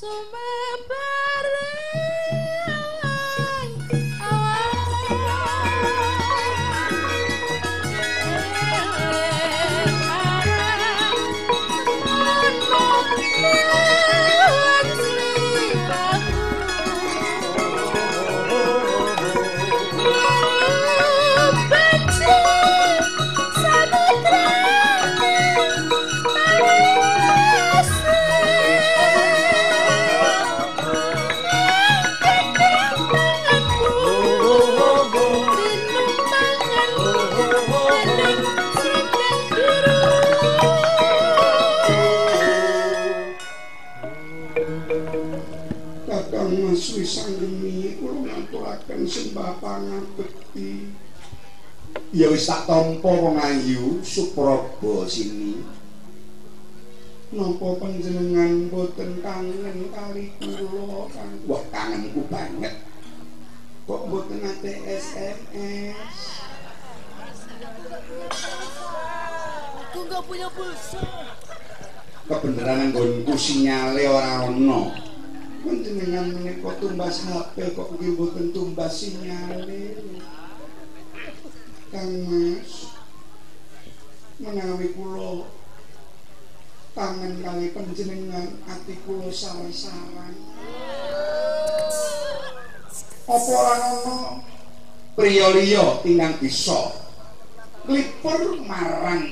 so much. Ya wis tak tampa wong ayu supraba sini. Napa panjenengan boten kangen kali kula kan wah kangenku banget. Kok boten ate SMS aku enggak punya pulsa. Kebenaran nggonku sinyale ora ono panjenengan menika tumbas HP kok nggih boten tumbas sinyale Kang Mas menawi kula tangan kali panjenengan ati kula saran-saran apa ora ana priya liya tinggal bisa klipur marang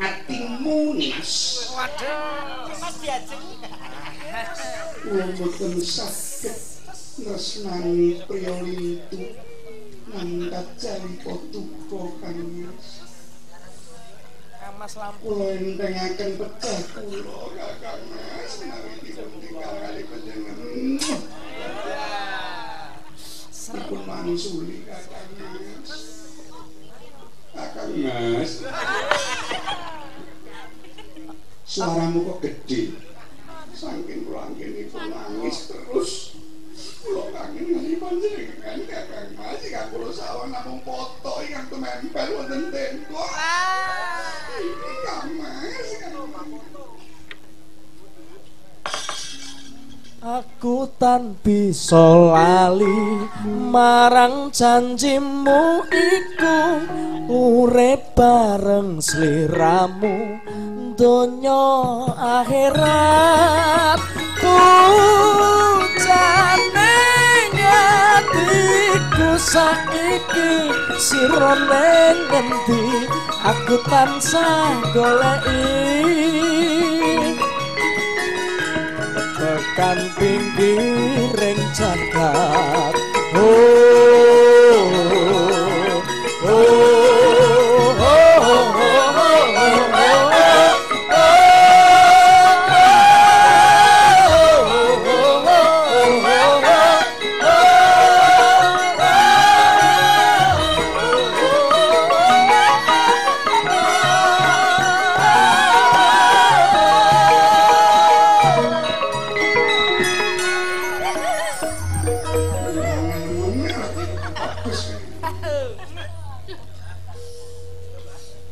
atimu Mas waduh Mas diajeng kula mboten saged nresnani priya itu ngangkat cari potuko kanis Mas lampu kula entengaken pecah kula kakang Mas menawi dipun tinggal kali panjenengan Dipun mangsuli kakang Mas Kakang Mas Suaramu kok gede? Saking kula anggenipun nangis terus kula kangen ngali panjenengan kakang Mas kang kula sawang namung foto. Ingkang tumempel wonten tembok. Kakang Mas. Aku tan bisa lali. Marang janjimu iku urip bareng sliramu donya akhirat ku saiki sira ngendi aku tansah goleki. Tekan pinggiring jagat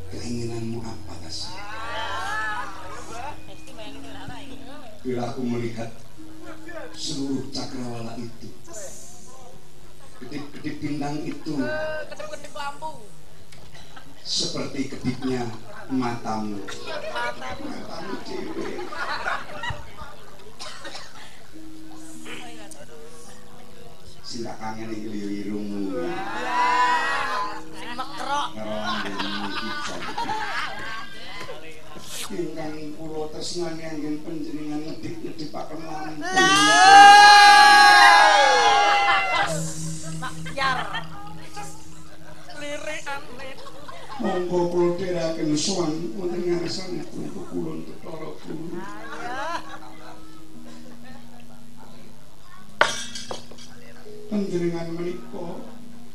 keinginanmu apa kasih bila aku melihat seluruh cakrawala itu kedip-kedip bintang itu seperti kedipnya matamu. Matamu cewek. Sila ini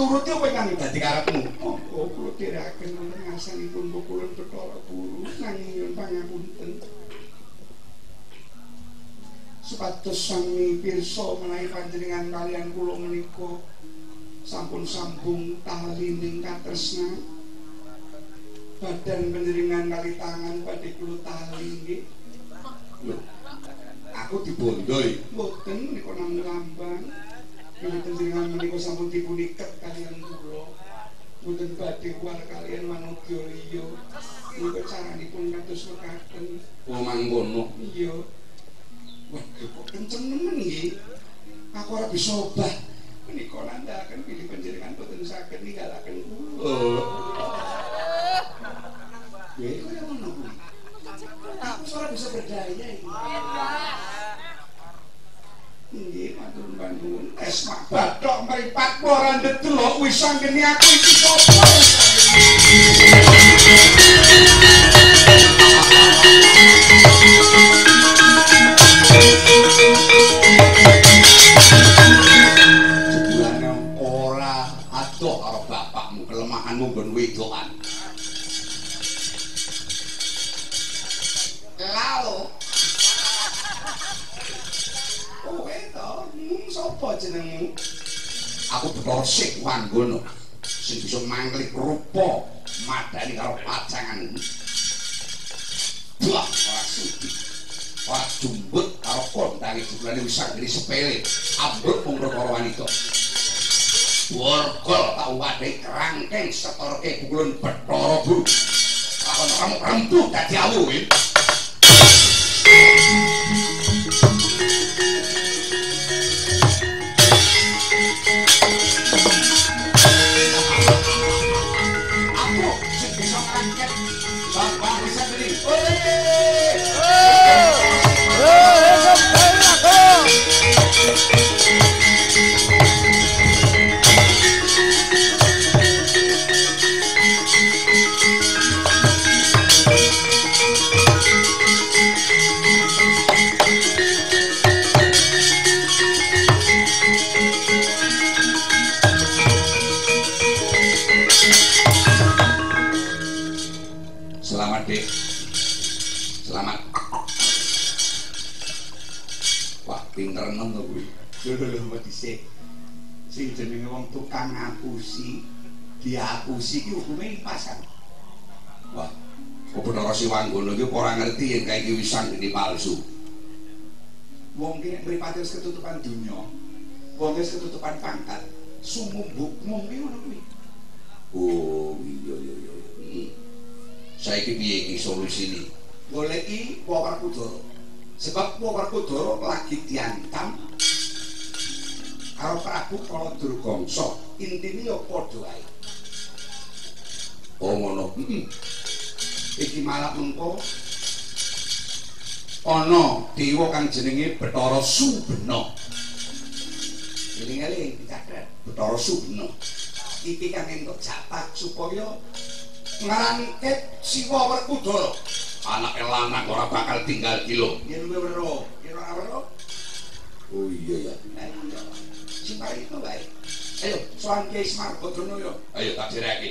turuti apa ingkang dadi karepmu? Oh, kula tiraken wonten ngasanipun kula Bathara Guru nanging nyuwun pangapunten. Supados sami pirsa menawi panjenengan kalian kula menika sampun sambung tali ning katresna. Badan panjenengan kali tangan badhe kula tali nggih. Aku dibondoi. Mboten menika namung lambang. Menawi panjenengan menika sampun dipun kalian kula. Mboten badhe war kalian manungsa liya. Menika caranipun kados mekaten. Oh mangkono. Iya. Waduh kok kenceng nemen nggih. Aku ora bisa obah. Menika nandhaken pilih panjenengan boten saged ninggalaken kula. Oh. Ya kaya ngono kuwi. Aku ora bisa berdaya iki. Nggih, matur nuwun. Es mak bathok mripat ora ndedelok wis sanggene aku iki sapa. Sapa jenengmu? Aku Bathara Sik Wanggono sing bisa manglik rupa madani karo pacangan. Wah, ora sudi. Ora jumbut karo kondange jebulane wis sanggene sepele. Ambruk mung perkara wanita. Wargol tau wadhe kerangkeng setorke pukulan Bathara Guru. Lakon kamu rembuh dadi awu, pinter to kuwi. Lho lho mbok dhisik. Sing jenenge wong tukang ngapusi, diapusi iki hukume lipasan. Wah, kok Bathara Siwanggono iki ora ngerti yen kae iki wis sanggene palsu. Wong ki nek mripate wis ketutupan donya, wong wis ketutupan pangkat, sumumbuk mung ngono kuwi. Oh, iya iya iya. Saiki piye iki solusine? Goleki Wawarkudara. Sebab Wawarkudara lagi diantam karo Prabu Kala Durgangsa. Intine ya padha wae. Oh, ngono. Heeh. Iki malah mengko Ana dewa kang jenenge Bathara Subena. eling-eling dicatet. Bathara Subena. Iki kang entuk jatah supaya ngrangket Siwa Werkudara. anak elanak ora bakal tinggal kilo. Yen wero ora wero oh iya ya sing bari to bari ayo soan ke smart bodono yo. Ayo tak direki